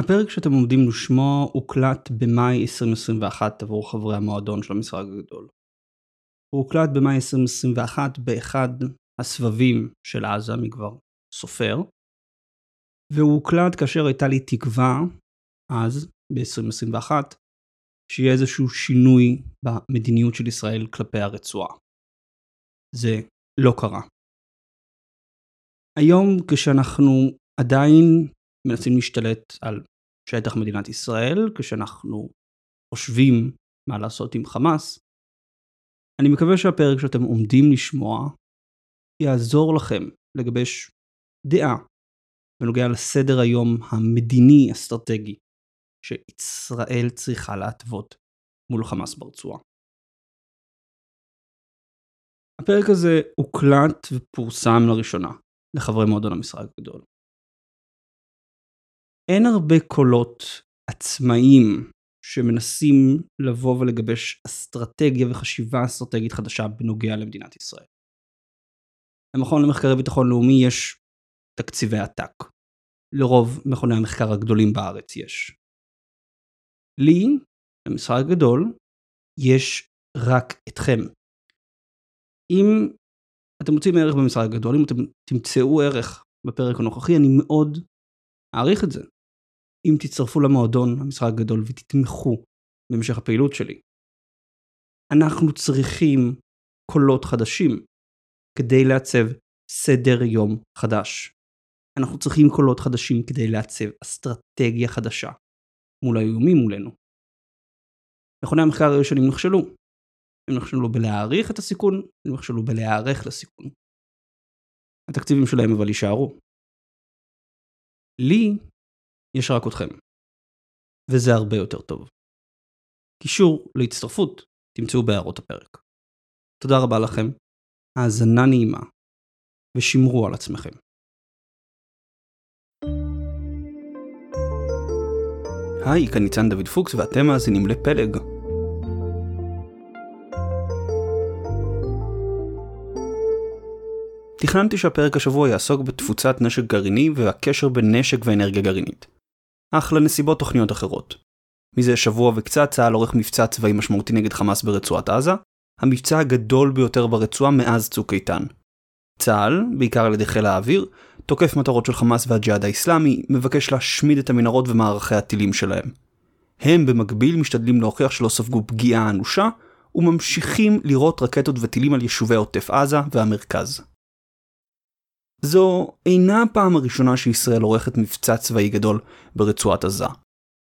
הפרק שאתם עומדים לשמוע הוקלט במאי 2021 עבור חברי המועדון של המשחק הגדול. הוא הוקלט במאי 2021 באחד הסבבים של עזה מכבר סופר, והוא הוקלט כאשר הייתה לי תקווה, אז, ב-2021, שיהיה איזשהו שינוי במדיניות של ישראל כלפי הרצועה. זה לא קרה. היום כשאנחנו עדיין מנסים להשתלט על שטח מדינת ישראל, כשאנחנו חושבים מה לעשות עם חמאס, אני מקווה שהפרק שאתם עומדים לשמוע יעזור לכם לגבש דעה בנוגע לסדר היום המדיני אסטרטגי שישראל צריכה להתוות מול חמאס ברצועה. הפרק הזה הוקלט ופורסם לראשונה לחברי מועדון המשחק הגדול. אין הרבה קולות עצמאיים שמנסים לבוא ולגבש אסטרטגיה וחשיבה אסטרטגית חדשה בנוגע למדינת ישראל. למכון למחקרי ביטחון לאומי יש תקציבי עתק. לרוב מכוני המחקר הגדולים בארץ יש. לי, למשרד הגדול, יש רק אתכם. אם אתם מוצאים ערך במשרד הגדול, אם אתם תמצאו ערך בפרק הנוכחי, אני מאוד אעריך את זה. אם תצטרפו למועדון המשחק הגדול ותתמכו במשך הפעילות שלי. אנחנו צריכים קולות חדשים כדי לעצב סדר יום חדש. אנחנו צריכים קולות חדשים כדי לעצב אסטרטגיה חדשה מול האיומים מולנו. מכוני המחקר הראשונים נכשלו. הם נכשלו בלהעריך את הסיכון, הם נכשלו בלהיערך לסיכון. התקציבים שלהם אבל יישארו. לי יש רק אתכם. וזה הרבה יותר טוב. קישור להצטרפות תמצאו בהערות הפרק. תודה רבה לכם, האזנה נעימה, ושמרו על עצמכם. היי, כאן ניצן דוד פוקס ואתם מאזינים לפלג. תכננתי שהפרק השבוע יעסוק בתפוצת נשק גרעיני והקשר בין נשק ואנרגיה גרעינית. אך לנסיבות תוכניות אחרות. מזה שבוע וקצת צה"ל עורך מבצע צבאי משמעותי נגד חמאס ברצועת עזה, המבצע הגדול ביותר ברצועה מאז צוק איתן. צה"ל, בעיקר על ידי חיל האוויר, תוקף מטרות של חמאס והג'יהאד האיסלאמי, מבקש להשמיד את המנהרות ומערכי הטילים שלהם. הם במקביל משתדלים להוכיח שלא ספגו פגיעה אנושה, וממשיכים לירות רקטות וטילים על יישובי עוטף עזה והמרכז. זו אינה הפעם הראשונה שישראל עורכת מבצע צבאי גדול ברצועת עזה.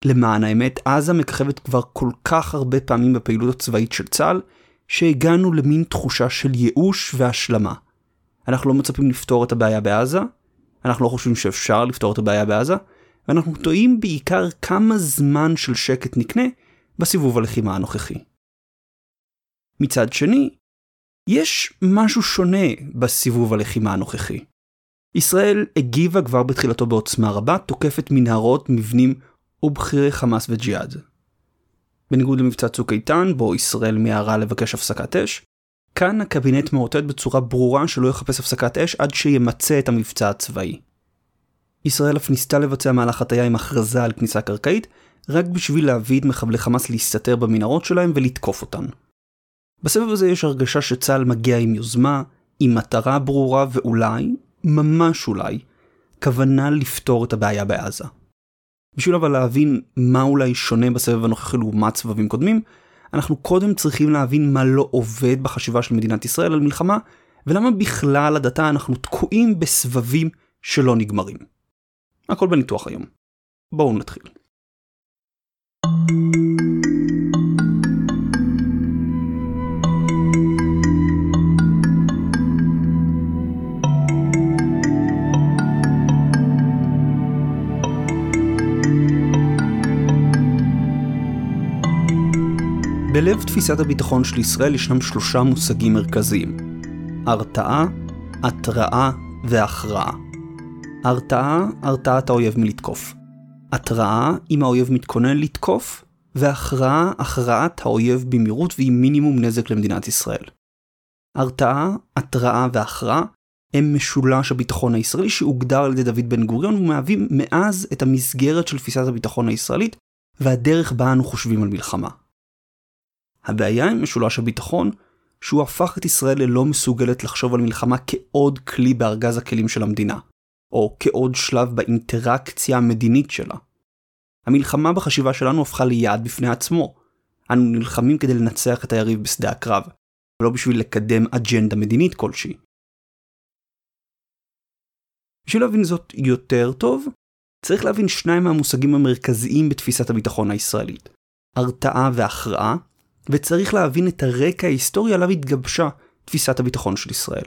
למען האמת, עזה מככבת כבר כל כך הרבה פעמים בפעילות הצבאית של צה"ל, שהגענו למין תחושה של ייאוש והשלמה. אנחנו לא מצפים לפתור את הבעיה בעזה, אנחנו לא חושבים שאפשר לפתור את הבעיה בעזה, ואנחנו טועים בעיקר כמה זמן של שקט נקנה בסיבוב הלחימה הנוכחי. מצד שני, יש משהו שונה בסיבוב הלחימה הנוכחי. ישראל הגיבה כבר בתחילתו בעוצמה רבה, תוקפת מנהרות, מבנים ובכירי חמאס וג'יהאד. בניגוד למבצע צוק איתן, בו ישראל מיהרה לבקש הפסקת אש, כאן הקבינט מאותת בצורה ברורה שלא יחפש הפסקת אש עד שימצה את המבצע הצבאי. ישראל אף ניסתה לבצע מהלך הטיה עם הכרזה על כניסה קרקעית, רק בשביל להביא את מחבלי חמאס להסתתר במנהרות שלהם ולתקוף אותן. בסבב הזה יש הרגשה שצה"ל מגיע עם יוזמה, עם מטרה ברורה ואולי, ממש אולי, כוונה לפתור את הבעיה בעזה. בשביל אבל להבין מה אולי שונה בסבב הנוכחי לעומת סבבים קודמים, אנחנו קודם צריכים להבין מה לא עובד בחשיבה של מדינת ישראל על מלחמה, ולמה בכלל עד עתה אנחנו תקועים בסבבים שלא נגמרים. הכל בניתוח היום. בואו נתחיל. בלב תפיסת הביטחון של ישראל ישנם שלושה מושגים מרכזיים הרתעה, התראה והכרעה. הרתעה, הרתעת האויב מלתקוף. התראה, אם האויב מתכונן לתקוף, והכרעה, הכרעת האויב במהירות ועם מינימום נזק למדינת ישראל. הרתעה, התראה והכרעה הם משולש הביטחון הישראלי שהוגדר על ידי דוד בן גוריון ומהווים מאז את המסגרת של תפיסת הביטחון הישראלית והדרך בה אנו חושבים על מלחמה. הבעיה עם משולש הביטחון שהוא הפך את ישראל ללא מסוגלת לחשוב על מלחמה כעוד כלי בארגז הכלים של המדינה, או כעוד שלב באינטראקציה המדינית שלה. המלחמה בחשיבה שלנו הפכה ליעד בפני עצמו. אנו נלחמים כדי לנצח את היריב בשדה הקרב, ולא בשביל לקדם אג'נדה מדינית כלשהי. בשביל להבין זאת יותר טוב, צריך להבין שניים מהמושגים המרכזיים בתפיסת הביטחון הישראלית, הרתעה והכרעה, וצריך להבין את הרקע ההיסטורי עליו התגבשה תפיסת הביטחון של ישראל.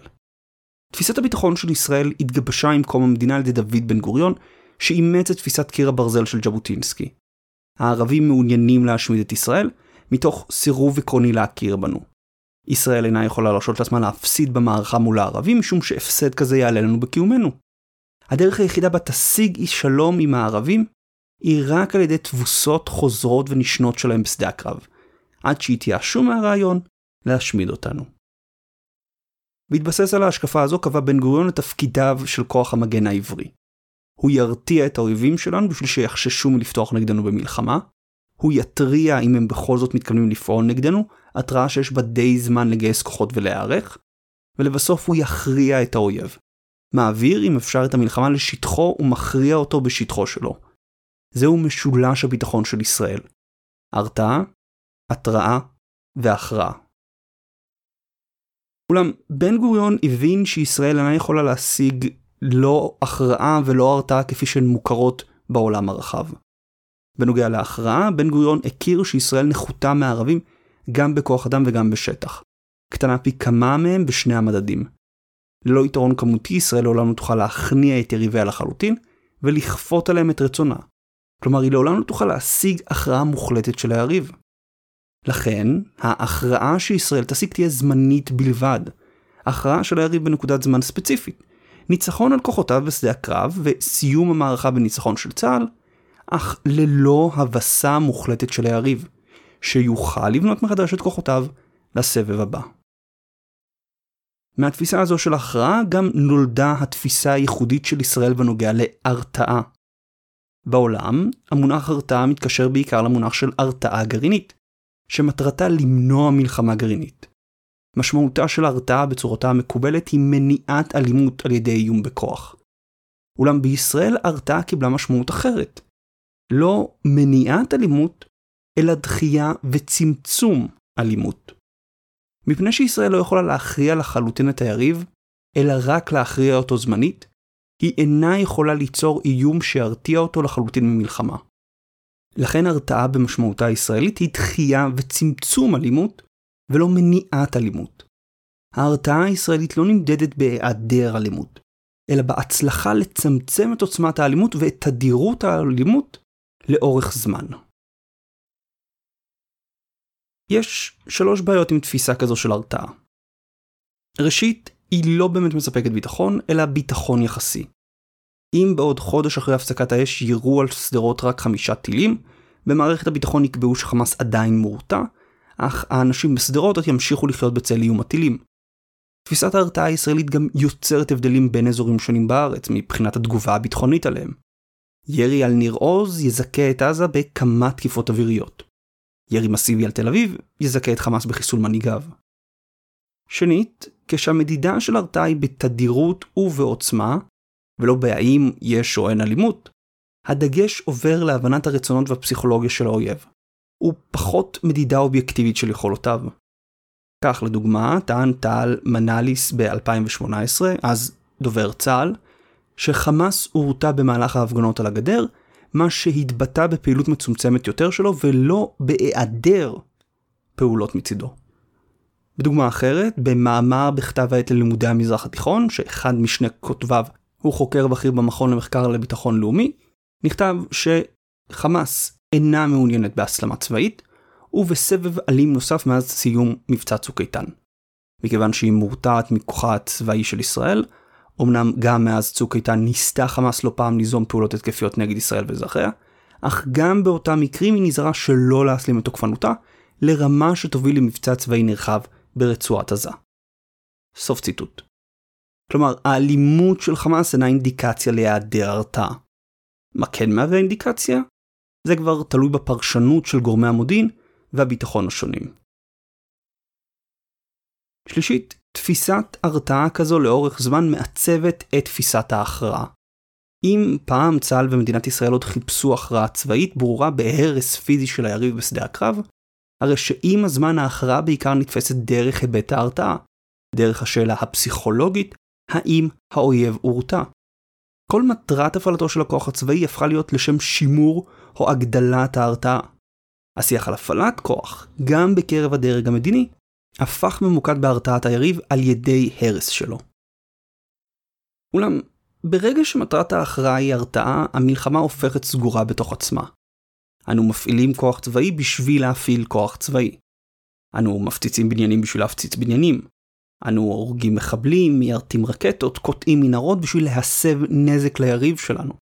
תפיסת הביטחון של ישראל התגבשה עם קום המדינה על ידי דוד בן גוריון, שאימץ את תפיסת קיר הברזל של ז'בוטינסקי. הערבים מעוניינים להשמיד את ישראל, מתוך סירוב עקרוני להכיר בנו. ישראל אינה יכולה להרשות לעצמה להפסיד במערכה מול הערבים, משום שהפסד כזה יעלה לנו בקיומנו. הדרך היחידה בה תשיג אי שלום עם הערבים, היא רק על ידי תבוסות חוזרות ונשנות שלהם בשדה הקרב, עד שיתייאשו מהרעיון להשמיד אותנו. בהתבסס על ההשקפה הזו קבע בן גוריון את תפקידיו של כוח המגן העברי. הוא ירתיע את האויבים שלנו בשביל שיחששו מלפתוח נגדנו במלחמה, הוא יתריע אם הם בכל זאת מתכוונים לפעול נגדנו, התראה שיש בה די זמן לגייס כוחות ולהיערך, ולבסוף הוא יכריע את האויב. מעביר אם אפשר את המלחמה לשטחו ומכריע אותו בשטחו שלו. זהו משולש הביטחון של ישראל. הרתעה, התראה והכרעה. אולם בן גוריון הבין שישראל אינה יכולה להשיג לא הכרעה ולא הרתעה כפי שהן מוכרות בעולם הרחב. בנוגע להכרעה, בן גוריון הכיר שישראל נחותה מערבים גם בכוח אדם וגם בשטח. קטנה פי כמה מהם בשני המדדים. ללא יתרון כמותי, ישראל לעולם לא תוכל להכניע את יריביה לחלוטין, ולכפות עליהם את רצונה. כלומר, היא לעולם לא תוכל להשיג הכרעה מוחלטת של היריב. לכן, ההכרעה שישראל תשיג תהיה זמנית בלבד. הכרעה של היריב בנקודת זמן ספציפית. ניצחון על כוחותיו בשדה הקרב וסיום המערכה בניצחון של צה"ל, אך ללא הבסה מוחלטת של היריב, שיוכל לבנות מחדש את כוחותיו לסבב הבא. מהתפיסה הזו של הכרעה גם נולדה התפיסה הייחודית של ישראל בנוגע להרתעה. בעולם, המונח הרתעה מתקשר בעיקר למונח של הרתעה גרעינית, שמטרתה למנוע מלחמה גרעינית. משמעותה של ההרתעה בצורתה המקובלת היא מניעת אלימות על ידי איום בכוח. אולם בישראל הרתעה קיבלה משמעות אחרת. לא מניעת אלימות, אלא דחייה וצמצום אלימות. מפני שישראל לא יכולה להכריע לחלוטין את היריב, אלא רק להכריע אותו זמנית, היא אינה יכולה ליצור איום שירתיע אותו לחלוטין ממלחמה. לכן הרתעה במשמעותה הישראלית היא דחייה וצמצום אלימות, ולא מניעת אלימות. ההרתעה הישראלית לא נמדדת בהיעדר אלימות, אלא בהצלחה לצמצם את עוצמת האלימות ואת תדירות האלימות לאורך זמן. יש שלוש בעיות עם תפיסה כזו של הרתעה. ראשית, היא לא באמת מספקת ביטחון, אלא ביטחון יחסי. אם בעוד חודש אחרי הפסקת האש יירו על שדרות רק חמישה טילים, במערכת הביטחון יקבעו שחמאס עדיין מורתע, אך האנשים בשדרות עוד ימשיכו לחיות בצל איום הטילים. תפיסת ההרתעה הישראלית גם יוצרת הבדלים בין אזורים שונים בארץ מבחינת התגובה הביטחונית עליהם. ירי על ניר עוז יזכה את עזה בכמה תקיפות אוויריות. ירי מסיבי על תל אביב יזכה את חמאס בחיסול מנהיגיו. שנית, כשהמדידה של הרתעה היא בתדירות ובעוצמה, ולא בהאם יש או אין אלימות, הדגש עובר להבנת הרצונות והפסיכולוגיה של האויב. הוא פחות מדידה אובייקטיבית של יכולותיו. כך לדוגמה, טען טל מנאליס ב-2018, אז דובר צה"ל, שחמאס הורתה במהלך ההפגנות על הגדר, מה שהתבטא בפעילות מצומצמת יותר שלו ולא בהיעדר פעולות מצידו. בדוגמה אחרת, במאמר בכתב העת ללימודי המזרח התיכון, שאחד משני כותביו הוא חוקר בכיר במכון למחקר לביטחון לאומי, נכתב שחמאס אינה מעוניינת בהסלמה צבאית, ובסבב אלים נוסף מאז סיום מבצע צוק איתן. מכיוון שהיא מורתעת מכוחה הצבאי של ישראל, אמנם גם מאז צוק איתן ניסתה חמאס לא פעם ליזום פעולות התקפיות נגד ישראל ואזרחיה, אך גם באותם מקרים היא נזהרה שלא להסלים את תוקפנותה, לרמה שתוביל למבצע צבאי נרחב ברצועת עזה. סוף ציטוט. כלומר, האלימות של חמאס אינה אינדיקציה להיעדר הרתעה. מה כן מהווה אינדיקציה? זה כבר תלוי בפרשנות של גורמי המודיעין והביטחון השונים. שלישית, תפיסת הרתעה כזו לאורך זמן מעצבת את תפיסת ההכרעה. אם פעם צה"ל ומדינת ישראל עוד חיפשו הכרעה צבאית ברורה בהרס פיזי של היריב בשדה הקרב, הרי שעם הזמן ההכרעה בעיקר נתפסת דרך היבט ההרתעה, דרך השאלה הפסיכולוגית, האם האויב הורתע. כל מטרת הפעלתו של הכוח הצבאי הפכה להיות לשם שימור או הגדלת ההרתעה. השיח על הפעלת כוח, גם בקרב הדרג המדיני, הפך ממוקד בהרתעת היריב על ידי הרס שלו. אולם, ברגע שמטרת ההכרעה היא הרתעה, המלחמה הופכת סגורה בתוך עצמה. אנו מפעילים כוח צבאי בשביל להפעיל כוח צבאי. אנו מפציצים בניינים בשביל להפציץ בניינים. אנו הורגים מחבלים, מיירטים רקטות, קוטעים מנהרות בשביל להסב נזק ליריב שלנו.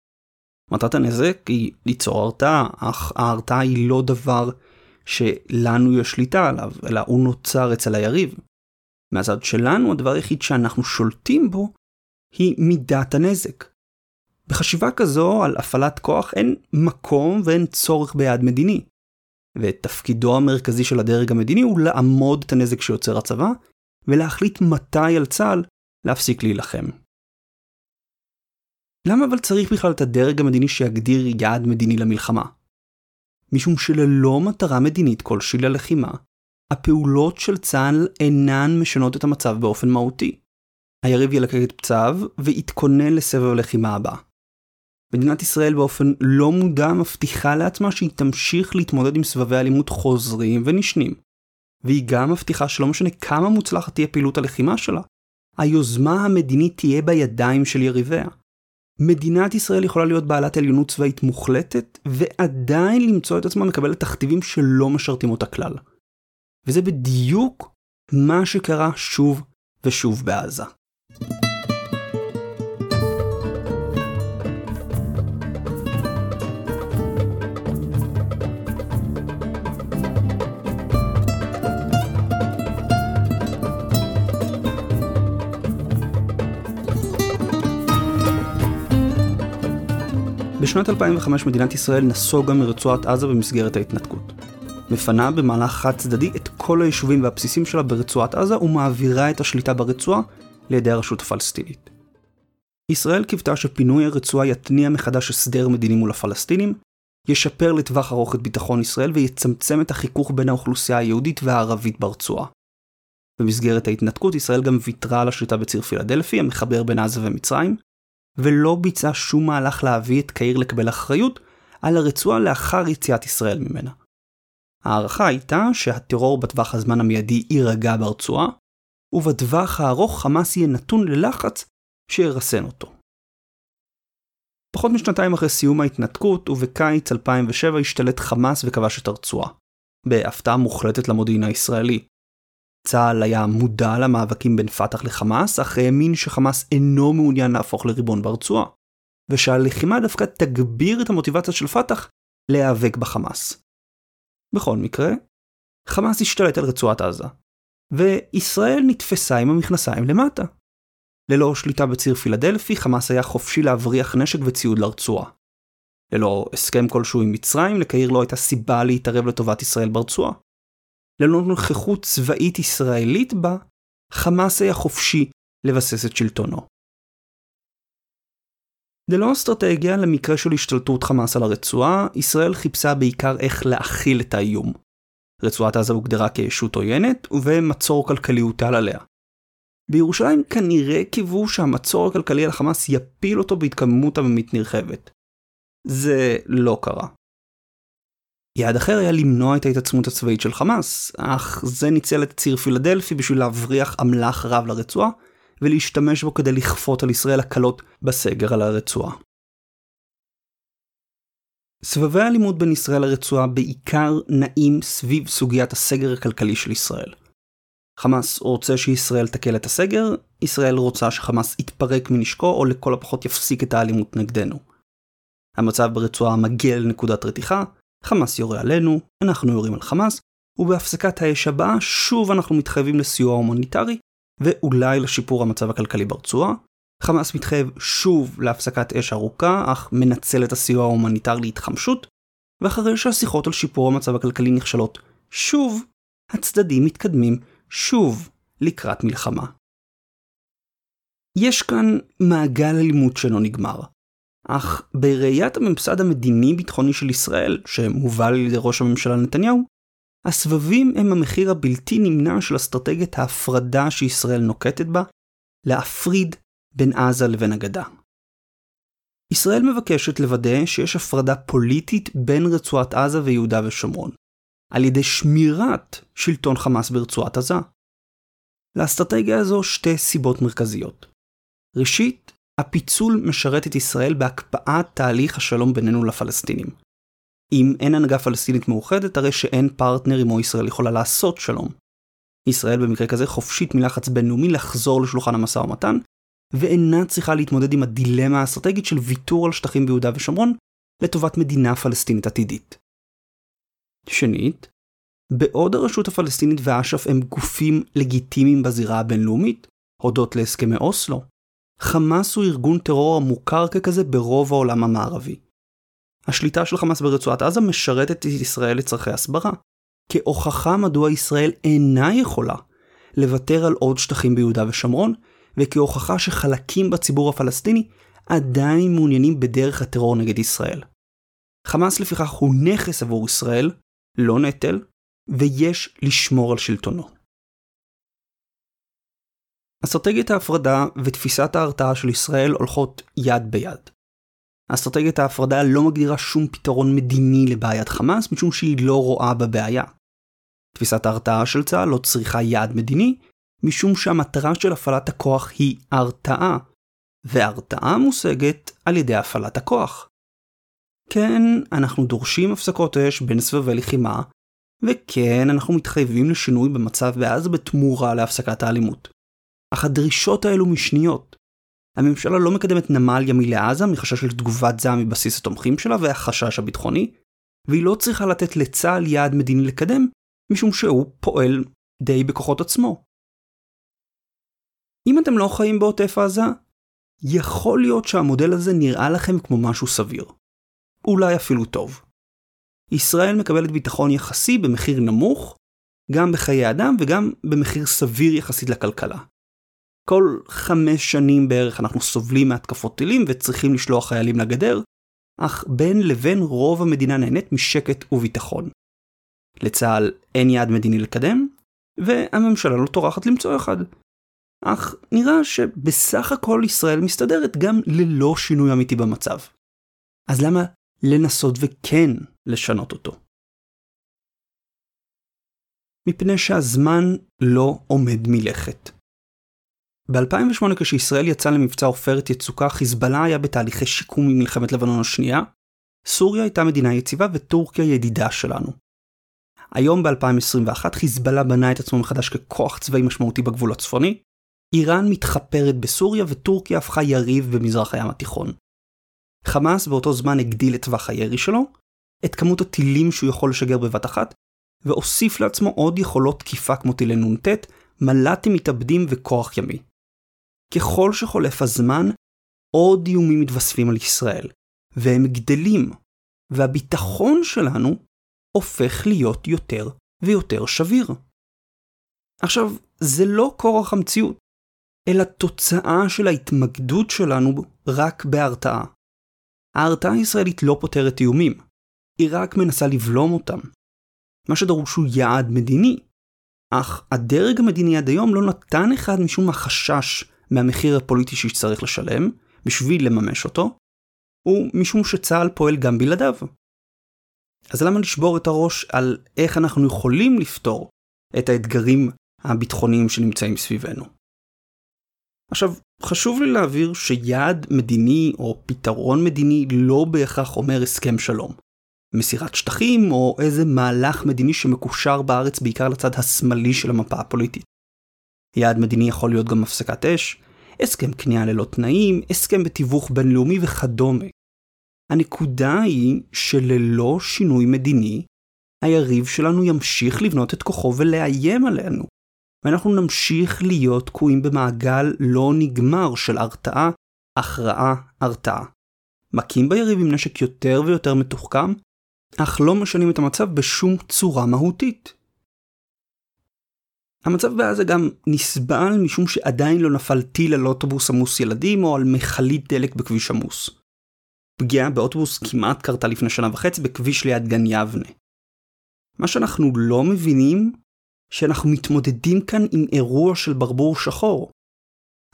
מטרת הנזק היא ליצור הרתעה, אך ההרתעה היא לא דבר שלנו יש שליטה עליו, אלא הוא נוצר אצל היריב. מהצד שלנו הדבר היחיד שאנחנו שולטים בו היא מידת הנזק. בחשיבה כזו על הפעלת כוח אין מקום ואין צורך ביעד מדיני. ותפקידו המרכזי של הדרג המדיני הוא לעמוד את הנזק שיוצר הצבא, ולהחליט מתי על צה"ל להפסיק להילחם. למה אבל צריך בכלל את הדרג המדיני שיגדיר יעד מדיני למלחמה? משום שללא מטרה מדינית כלשהי ללחימה, הפעולות של צה"ל אינן משנות את המצב באופן מהותי. היריב ילקק את פצעיו ויתכונן לסבב הלחימה הבא. מדינת ישראל באופן לא מודע מבטיחה לעצמה שהיא תמשיך להתמודד עם סבבי אלימות חוזרים ונשנים. והיא גם מבטיחה שלא משנה כמה מוצלחת תהיה פעילות הלחימה שלה, היוזמה המדינית תהיה בידיים של יריביה. מדינת ישראל יכולה להיות בעלת עליונות צבאית מוחלטת, ועדיין למצוא את עצמה מקבלת תכתיבים שלא משרתים אותה כלל. וזה בדיוק מה שקרה שוב ושוב בעזה. בשנת 2005 מדינת ישראל נסוגה מרצועת עזה במסגרת ההתנתקות. מפנה במהלך חד צדדי את כל היישובים והבסיסים שלה ברצועת עזה ומעבירה את השליטה ברצועה לידי הרשות הפלסטינית. ישראל קיוותה שפינוי הרצועה יתניע מחדש הסדר מדיני מול הפלסטינים, ישפר לטווח ארוך את ביטחון ישראל ויצמצם את החיכוך בין האוכלוסייה היהודית והערבית ברצועה. במסגרת ההתנתקות ישראל גם ויתרה על השליטה בציר פילדלפי המחבר בין עזה ומצרים, ולא ביצעה שום מהלך להביא את קהיר לקבל אחריות על הרצועה לאחר יציאת ישראל ממנה. ההערכה הייתה שהטרור בטווח הזמן המיידי יירגע ברצועה, ובטווח הארוך חמאס יהיה נתון ללחץ שירסן אותו. פחות משנתיים אחרי סיום ההתנתקות, ובקיץ 2007 השתלט חמאס וכבש את הרצועה. בהפתעה מוחלטת למודיעין הישראלי. צה"ל היה מודע למאבקים בין פת"ח לחמאס, אך האמין שחמאס אינו מעוניין להפוך לריבון ברצועה, ושהלחימה דווקא תגביר את המוטיבציה של פת"ח להיאבק בחמאס. בכל מקרה, חמאס השתלט על רצועת עזה, וישראל נתפסה עם המכנסיים למטה. ללא שליטה בציר פילדלפי, חמאס היה חופשי להבריח נשק וציוד לרצועה. ללא הסכם כלשהו עם מצרים, לקהיר לא הייתה סיבה להתערב לטובת ישראל ברצועה. ללא נוכחות צבאית ישראלית בה, חמאס היה חופשי לבסס את שלטונו. ללא אסטרטגיה למקרה של השתלטות חמאס על הרצועה, ישראל חיפשה בעיקר איך להכיל את האיום. רצועת עזה הוגדרה כישות עוינת, ומצור כלכלי הוטל עליה. בירושלים כנראה קיוו שהמצור הכלכלי על חמאס יפיל אותו בהתקדמות עממית נרחבת. זה לא קרה. יעד אחר היה למנוע את ההתעצמות הצבאית של חמאס, אך זה ניצל את ציר פילדלפי בשביל להבריח אמל"ח רב לרצועה, ולהשתמש בו כדי לכפות על ישראל הקלות בסגר על הרצועה. סבבי האלימות בין ישראל לרצועה בעיקר נעים סביב סוגיית הסגר הכלכלי של ישראל. חמאס רוצה שישראל תקל את הסגר, ישראל רוצה שחמאס יתפרק מנשקו או לכל הפחות יפסיק את האלימות נגדנו. המצב ברצועה מגיע לנקודת רתיחה, חמאס יורה עלינו, אנחנו יורים על חמאס, ובהפסקת האש הבאה שוב אנחנו מתחייבים לסיוע הומניטרי, ואולי לשיפור המצב הכלכלי ברצועה. חמאס מתחייב שוב להפסקת אש ארוכה, אך מנצל את הסיוע ההומניטרי להתחמשות, ואחרי שהשיחות על שיפור המצב הכלכלי נכשלות שוב, הצדדים מתקדמים שוב לקראת מלחמה. יש כאן מעגל אלימות שלא נגמר. אך בראיית הממסד המדיני-ביטחוני של ישראל, שמובל על ידי ראש הממשלה נתניהו, הסבבים הם המחיר הבלתי נמנע של אסטרטגיית ההפרדה שישראל נוקטת בה, להפריד בין עזה לבין הגדה. ישראל מבקשת לוודא שיש הפרדה פוליטית בין רצועת עזה ויהודה ושומרון, על ידי שמירת שלטון חמאס ברצועת עזה. לאסטרטגיה הזו שתי סיבות מרכזיות. ראשית, הפיצול משרת את ישראל בהקפאת תהליך השלום בינינו לפלסטינים. אם אין הנהגה פלסטינית מאוחדת, הרי שאין פרטנר עמו ישראל יכולה לעשות שלום. ישראל במקרה כזה חופשית מלחץ בינלאומי לחזור לשולחן המשא ומתן, ואינה צריכה להתמודד עם הדילמה האסטרטגית של ויתור על שטחים ביהודה ושומרון לטובת מדינה פלסטינית עתידית. שנית, בעוד הרשות הפלסטינית ואש"ף הם גופים לגיטימיים בזירה הבינלאומית, הודות להסכמי אוסלו, חמאס הוא ארגון טרור המוכר ככזה ברוב העולם המערבי. השליטה של חמאס ברצועת עזה משרתת את ישראל לצורכי הסברה, כהוכחה מדוע ישראל אינה יכולה לוותר על עוד שטחים ביהודה ושומרון, וכהוכחה שחלקים בציבור הפלסטיני עדיין מעוניינים בדרך הטרור נגד ישראל. חמאס לפיכך הוא נכס עבור ישראל, לא נטל, ויש לשמור על שלטונו. אסטרטגיית ההפרדה ותפיסת ההרתעה של ישראל הולכות יד ביד. אסטרטגיית ההפרדה לא מגדירה שום פתרון מדיני לבעיית חמאס, משום שהיא לא רואה בבעיה. תפיסת ההרתעה של צה"ל לא צריכה יעד מדיני, משום שהמטרה של הפעלת הכוח היא הרתעה, והרתעה מושגת על ידי הפעלת הכוח. כן, אנחנו דורשים הפסקות אש בין סבבי לחימה, וכן, אנחנו מתחייבים לשינוי במצב בעזה בתמורה להפסקת האלימות. אך הדרישות האלו משניות. הממשלה לא מקדמת נמל ימי לעזה מחשש של תגובת זעם מבסיס התומכים שלה והחשש הביטחוני, והיא לא צריכה לתת לצה"ל יעד מדיני לקדם, משום שהוא פועל די בכוחות עצמו. אם אתם לא חיים בעוטף עזה, יכול להיות שהמודל הזה נראה לכם כמו משהו סביר. אולי אפילו טוב. ישראל מקבלת ביטחון יחסי במחיר נמוך, גם בחיי אדם וגם במחיר סביר יחסית לכלכלה. כל חמש שנים בערך אנחנו סובלים מהתקפות טילים וצריכים לשלוח חיילים לגדר, אך בין לבין רוב המדינה נהנית משקט וביטחון. לצה"ל אין יעד מדיני לקדם, והממשלה לא טורחת למצוא אחד. אך נראה שבסך הכל ישראל מסתדרת גם ללא שינוי אמיתי במצב. אז למה לנסות וכן לשנות אותו? מפני שהזמן לא עומד מלכת. ב-2008 כשישראל יצא למבצע עופרת יצוקה, חיזבאללה היה בתהליכי שיקום ממלחמת לבנון השנייה, סוריה הייתה מדינה יציבה וטורקיה ידידה שלנו. היום ב-2021 חיזבאללה בנה את עצמו מחדש ככוח צבאי משמעותי בגבול הצפוני, איראן מתחפרת בסוריה וטורקיה הפכה יריב במזרח הים התיכון. חמאס באותו זמן הגדיל את טווח הירי שלו, את כמות הטילים שהוא יכול לשגר בבת אחת, והוסיף לעצמו עוד יכולות תקיפה כמו טילי נ"ט, מל"טים מתאבדים וכוח ימי. ככל שחולף הזמן, עוד איומים מתווספים על ישראל, והם גדלים, והביטחון שלנו הופך להיות יותר ויותר שביר. עכשיו, זה לא כורח המציאות, אלא תוצאה של ההתמקדות שלנו רק בהרתעה. ההרתעה הישראלית לא פותרת איומים, היא רק מנסה לבלום אותם. מה שדרוש הוא יעד מדיני, אך הדרג המדיני עד היום לא נתן אחד משום החשש מהמחיר הפוליטי שיצטרך לשלם בשביל לממש אותו, הוא משום שצה"ל פועל גם בלעדיו. אז למה לשבור את הראש על איך אנחנו יכולים לפתור את האתגרים הביטחוניים שנמצאים סביבנו? עכשיו, חשוב לי להבהיר שיעד מדיני או פתרון מדיני לא בהכרח אומר הסכם שלום. מסירת שטחים או איזה מהלך מדיני שמקושר בארץ בעיקר לצד השמאלי של המפה הפוליטית. יעד מדיני יכול להיות גם הפסקת אש, הסכם כניעה ללא תנאים, הסכם בתיווך בינלאומי וכדומה. הנקודה היא שללא שינוי מדיני, היריב שלנו ימשיך לבנות את כוחו ולאיים עלינו, ואנחנו נמשיך להיות תקועים במעגל לא נגמר של הרתעה, הכרעה, הרתעה. מכים ביריב עם נשק יותר ויותר מתוחכם, אך לא משנים את המצב בשום צורה מהותית. המצב בעזה גם נסבל משום שעדיין לא נפל טיל על אוטובוס עמוס ילדים או על מכלית דלק בכביש עמוס. פגיעה באוטובוס כמעט קרתה לפני שנה וחצי בכביש ליד גן יבנה. מה שאנחנו לא מבינים, שאנחנו מתמודדים כאן עם אירוע של ברבור שחור.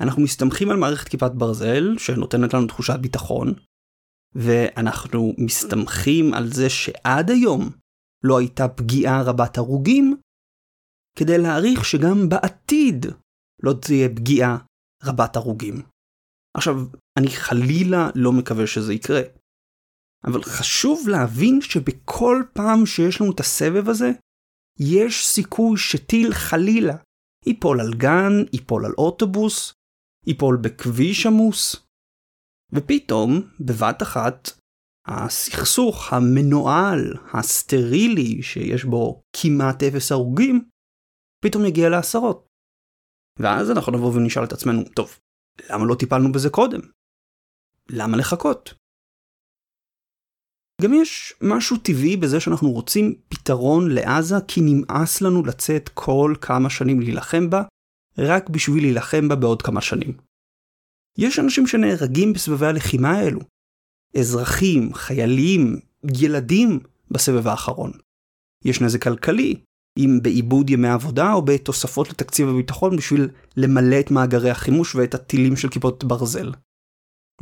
אנחנו מסתמכים על מערכת כיפת ברזל, שנותנת לנו תחושת ביטחון, ואנחנו מסתמכים על זה שעד היום לא הייתה פגיעה רבת הרוגים, כדי להעריך שגם בעתיד לא תהיה פגיעה רבת הרוגים. עכשיו, אני חלילה לא מקווה שזה יקרה, אבל חשוב להבין שבכל פעם שיש לנו את הסבב הזה, יש סיכוי שטיל חלילה ייפול על גן, ייפול על אוטובוס, ייפול בכביש עמוס, ופתאום, בבת אחת, הסכסוך המנוהל, הסטרילי, שיש בו כמעט אפס הרוגים, פתאום יגיע לעשרות. ואז אנחנו נבוא ונשאל את עצמנו, טוב, למה לא טיפלנו בזה קודם? למה לחכות? גם יש משהו טבעי בזה שאנחנו רוצים פתרון לעזה כי נמאס לנו לצאת כל כמה שנים להילחם בה, רק בשביל להילחם בה בעוד כמה שנים. יש אנשים שנהרגים בסבבי הלחימה האלו. אזרחים, חיילים, ילדים בסבב האחרון. יש נזק כלכלי, אם בעיבוד ימי עבודה או בתוספות לתקציב הביטחון בשביל למלא את מאגרי החימוש ואת הטילים של כיפות ברזל.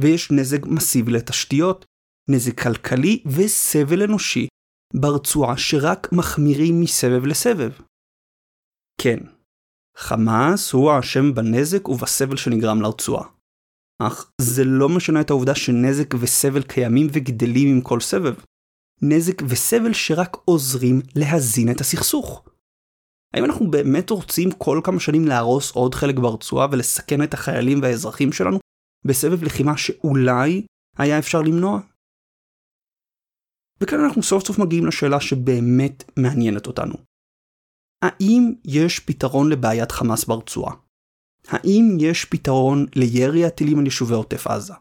ויש נזק מסיבי לתשתיות, נזק כלכלי וסבל אנושי ברצועה שרק מחמירים מסבב לסבב. כן, חמאס הוא האשם בנזק ובסבל שנגרם לרצועה. אך זה לא משנה את העובדה שנזק וסבל קיימים וגדלים עם כל סבב. נזק וסבל שרק עוזרים להזין את הסכסוך. האם אנחנו באמת רוצים כל כמה שנים להרוס עוד חלק ברצועה ולסכן את החיילים והאזרחים שלנו בסבב לחימה שאולי היה אפשר למנוע? וכאן אנחנו סוף סוף מגיעים לשאלה שבאמת מעניינת אותנו. האם יש פתרון לבעיית חמאס ברצועה? האם יש פתרון לירי הטילים על יישובי עוטף עזה?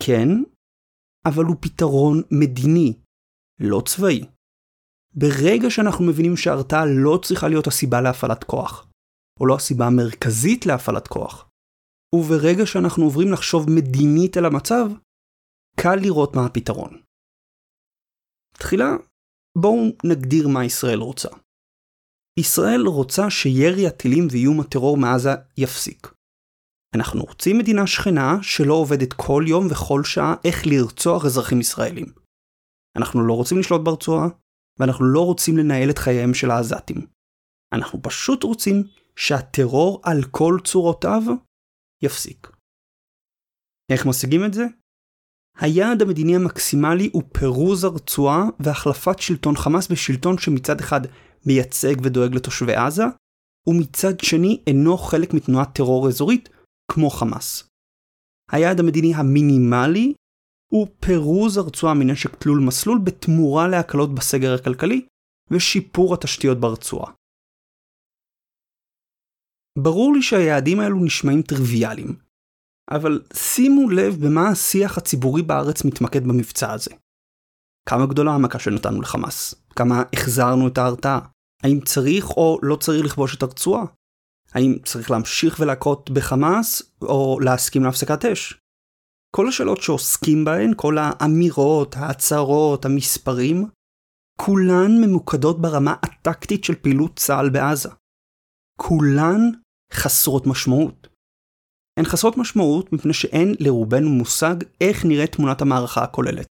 כן, אבל הוא פתרון מדיני, לא צבאי. ברגע שאנחנו מבינים שהרתעה לא צריכה להיות הסיבה להפעלת כוח, או לא הסיבה המרכזית להפעלת כוח, וברגע שאנחנו עוברים לחשוב מדינית על המצב, קל לראות מה הפתרון. תחילה, בואו נגדיר מה ישראל רוצה. ישראל רוצה שירי הטילים ואיום הטרור מעזה יפסיק. אנחנו רוצים מדינה שכנה שלא עובדת כל יום וכל שעה איך לרצוח אזרחים ישראלים. אנחנו לא רוצים לשלוט ברצועה, ואנחנו לא רוצים לנהל את חייהם של העזתים. אנחנו פשוט רוצים שהטרור על כל צורותיו יפסיק. איך משיגים את זה? היעד המדיני המקסימלי הוא פירוז הרצועה והחלפת שלטון חמאס בשלטון שמצד אחד מייצג ודואג לתושבי עזה, ומצד שני אינו חלק מתנועת טרור אזורית כמו חמאס. היעד המדיני המינימלי הוא פירוז הרצועה מנשק תלול מסלול בתמורה להקלות בסגר הכלכלי ושיפור התשתיות ברצועה. ברור לי שהיעדים האלו נשמעים טריוויאליים, אבל שימו לב במה השיח הציבורי בארץ מתמקד במבצע הזה. כמה גדולה המכה שנתנו לחמאס? כמה החזרנו את ההרתעה? האם צריך או לא צריך לכבוש את הרצועה? האם צריך להמשיך ולהכות בחמאס או להסכים להפסקת אש? כל השאלות שעוסקים בהן, כל האמירות, ההצהרות, המספרים, כולן ממוקדות ברמה הטקטית של פעילות צה"ל בעזה. כולן חסרות משמעות. הן חסרות משמעות מפני שאין לרובנו מושג איך נראית תמונת המערכה הכוללת.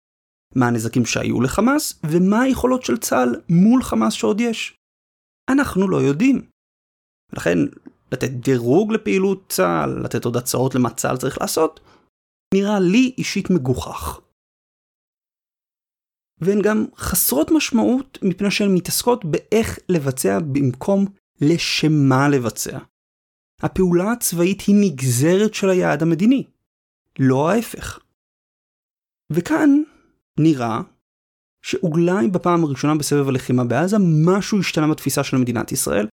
מה הנזקים שהיו לחמאס, ומה היכולות של צה"ל מול חמאס שעוד יש. אנחנו לא יודעים. לכן, לתת דירוג לפעילות צה"ל, לתת עוד הצעות למה צה"ל צריך לעשות, נראה לי אישית מגוחך. והן גם חסרות משמעות מפני שהן מתעסקות באיך לבצע במקום לשם מה לבצע. הפעולה הצבאית היא נגזרת של היעד המדיני, לא ההפך. וכאן נראה שאולי בפעם הראשונה בסבב הלחימה בעזה משהו השתנה בתפיסה של מדינת ישראל,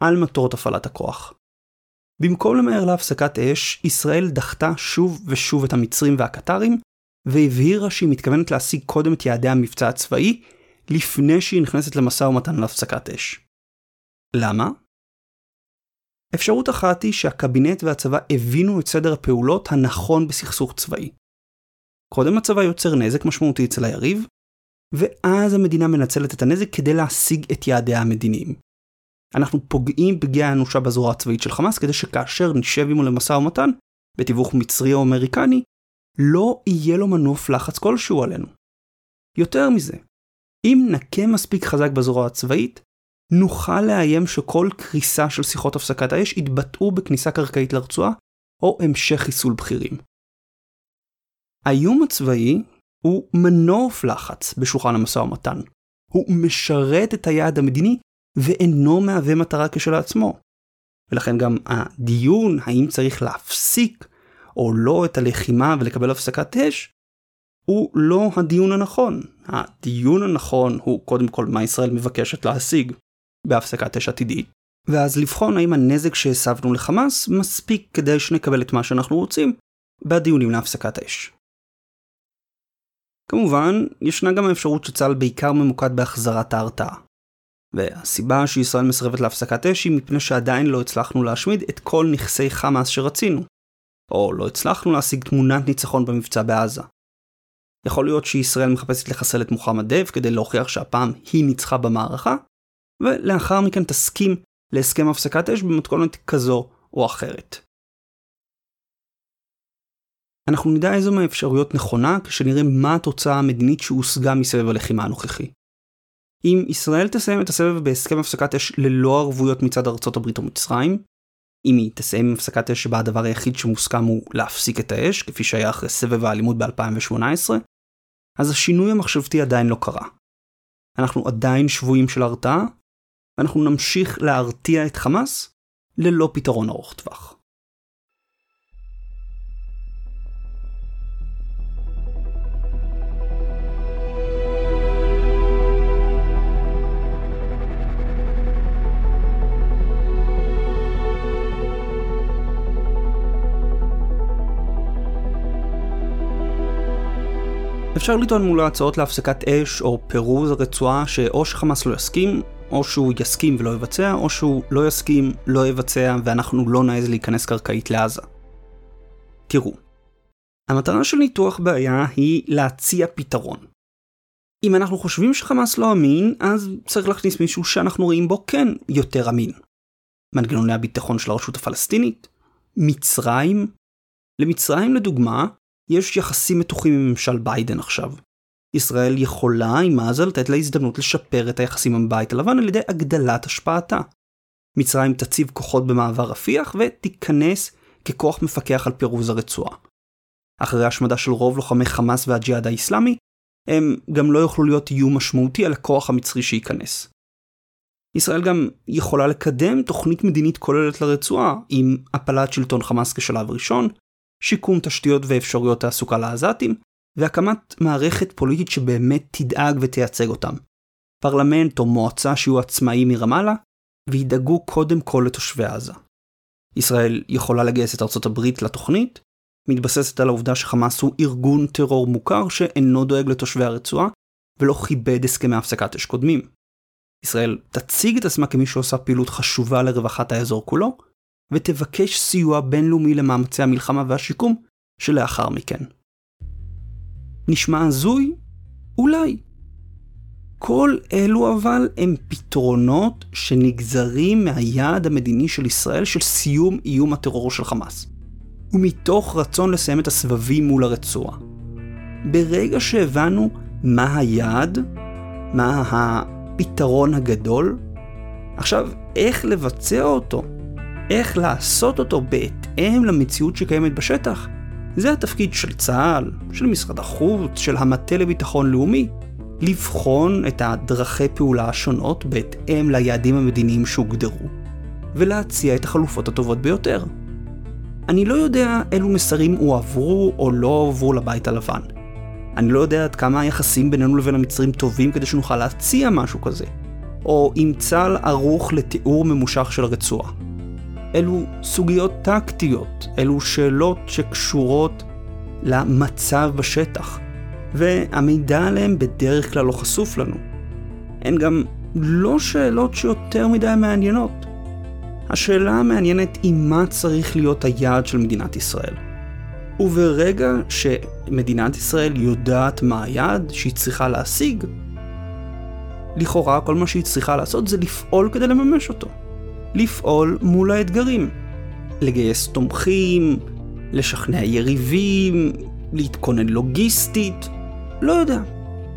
על מטרות הפעלת הכוח. במקום למהר להפסקת אש, ישראל דחתה שוב ושוב את המצרים והקטרים, והבהירה שהיא מתכוונת להשיג קודם את יעדי המבצע הצבאי, לפני שהיא נכנסת למשא ומתן להפסקת אש. למה? אפשרות אחת היא שהקבינט והצבא הבינו את סדר הפעולות הנכון בסכסוך צבאי. קודם הצבא יוצר נזק משמעותי אצל היריב, ואז המדינה מנצלת את הנזק כדי להשיג את יעדיה המדיניים. אנחנו פוגעים פגיעה אנושה בזרוע הצבאית של חמאס כדי שכאשר נשב עמו למשא ומתן, בתיווך מצרי או אמריקני, לא יהיה לו מנוף לחץ כלשהו עלינו. יותר מזה, אם נכה מספיק חזק בזרוע הצבאית, נוכל לאיים שכל קריסה של שיחות הפסקת האש יתבטאו בכניסה קרקעית לרצועה, או המשך חיסול בכירים. האיום הצבאי הוא מנוף לחץ בשולחן המשא ומתן. הוא משרת את היעד המדיני ואינו מהווה מטרה כשלעצמו. ולכן גם הדיון האם צריך להפסיק או לא את הלחימה ולקבל הפסקת אש, הוא לא הדיון הנכון. הדיון הנכון הוא קודם כל מה ישראל מבקשת להשיג בהפסקת אש עתידית, ואז לבחון האם הנזק שהסבנו לחמאס מספיק כדי שנקבל את מה שאנחנו רוצים בדיונים להפסקת אש. כמובן, ישנה גם האפשרות שצה"ל בעיקר ממוקד בהחזרת ההרתעה. והסיבה שישראל מסרבת להפסקת אש היא מפני שעדיין לא הצלחנו להשמיד את כל נכסי חמאס שרצינו. או לא הצלחנו להשיג תמונת ניצחון במבצע בעזה. יכול להיות שישראל מחפשת לחסל את מוחמד דב כדי להוכיח שהפעם היא ניצחה במערכה, ולאחר מכן תסכים להסכם הפסקת אש במתכונת כזו או אחרת. אנחנו נדע איזו מהאפשרויות נכונה כשנראה מה התוצאה המדינית שהושגה מסבב הלחימה הנוכחי. אם ישראל תסיים את הסבב בהסכם הפסקת אש ללא ערבויות מצד ארצות הברית או מצרים, אם היא תסיים עם הפסקת אש שבה הדבר היחיד שמוסכם הוא להפסיק את האש, כפי שהיה אחרי סבב האלימות ב-2018, אז השינוי המחשבתי עדיין לא קרה. אנחנו עדיין שבויים של הרתעה, ואנחנו נמשיך להרתיע את חמאס ללא פתרון ארוך טווח. אפשר לטעון מול ההצעות להפסקת אש או פירוז הרצועה שאו שחמאס לא יסכים, או שהוא יסכים ולא יבצע, או שהוא לא יסכים, לא יבצע, ואנחנו לא נעז להיכנס קרקעית לעזה. תראו, המטרה של ניתוח בעיה היא להציע פתרון. אם אנחנו חושבים שחמאס לא אמין, אז צריך להכניס מישהו שאנחנו רואים בו כן יותר אמין. מנגנוני הביטחון של הרשות הפלסטינית? מצרים? למצרים לדוגמה, יש יחסים מתוחים עם ממשל ביידן עכשיו. ישראל יכולה עם עזה לתת לה הזדמנות לשפר את היחסים עם הבית הלבן על ידי הגדלת השפעתה. מצרים תציב כוחות במעבר רפיח ותיכנס ככוח מפקח על פירוז הרצועה. אחרי השמדה של רוב לוחמי חמאס והג'יהאד האיסלאמי, הם גם לא יוכלו להיות איום משמעותי על הכוח המצרי שייכנס. ישראל גם יכולה לקדם תוכנית מדינית כוללת לרצועה עם הפלת שלטון חמאס כשלב ראשון, שיקום תשתיות ואפשרויות תעסוקה לעזתים, והקמת מערכת פוליטית שבאמת תדאג ותייצג אותם. פרלמנט או מועצה שיהיו עצמאיים מרמאללה, וידאגו קודם כל לתושבי עזה. ישראל יכולה לגייס את ארצות הברית לתוכנית, מתבססת על העובדה שחמאס הוא ארגון טרור מוכר שאינו דואג לתושבי הרצועה, ולא כיבד הסכמי הפסקת אש קודמים. ישראל תציג את עצמה כמי שעושה פעילות חשובה לרווחת האזור כולו, ותבקש סיוע בינלאומי למאמצי המלחמה והשיקום שלאחר מכן. נשמע הזוי? אולי. כל אלו אבל הם פתרונות שנגזרים מהיעד המדיני של ישראל של סיום איום הטרור של חמאס. ומתוך רצון לסיים את הסבבים מול הרצועה. ברגע שהבנו מה היעד, מה הפתרון הגדול, עכשיו איך לבצע אותו, איך לעשות אותו בהתאם למציאות שקיימת בשטח, זה התפקיד של צה"ל, של משרד החוץ, של המטה לביטחון לאומי, לבחון את הדרכי פעולה השונות בהתאם ליעדים המדיניים שהוגדרו, ולהציע את החלופות הטובות ביותר. אני לא יודע אילו מסרים הועברו או לא הועברו לבית הלבן. אני לא יודע עד כמה היחסים בינינו לבין המצרים טובים כדי שנוכל להציע משהו כזה. או אם צה"ל ערוך לתיאור ממושך של הרצועה. אלו סוגיות טקטיות, אלו שאלות שקשורות למצב בשטח, והמידע עליהם בדרך כלל לא חשוף לנו. הן גם לא שאלות שיותר מדי מעניינות. השאלה המעניינת היא מה צריך להיות היעד של מדינת ישראל. וברגע שמדינת ישראל יודעת מה היעד שהיא צריכה להשיג, לכאורה כל מה שהיא צריכה לעשות זה לפעול כדי לממש אותו. לפעול מול האתגרים. לגייס תומכים, לשכנע יריבים, להתכונן לוגיסטית, לא יודע.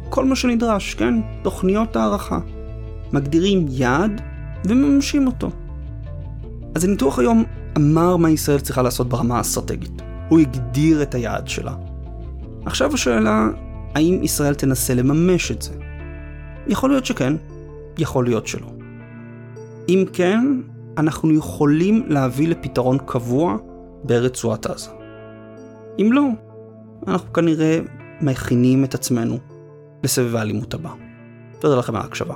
כל מה שנדרש, כן? תוכניות הערכה. מגדירים יעד ומממשים אותו. אז הניתוח היום אמר מה ישראל צריכה לעשות ברמה האסטרטגית. הוא הגדיר את היעד שלה. עכשיו השאלה, האם ישראל תנסה לממש את זה? יכול להיות שכן, יכול להיות שלא. אם כן, אנחנו יכולים להביא לפתרון קבוע ברצועת עזה. אם לא, אנחנו כנראה מכינים את עצמנו לסבב האלימות הבא. תודה לכם על ההקשבה.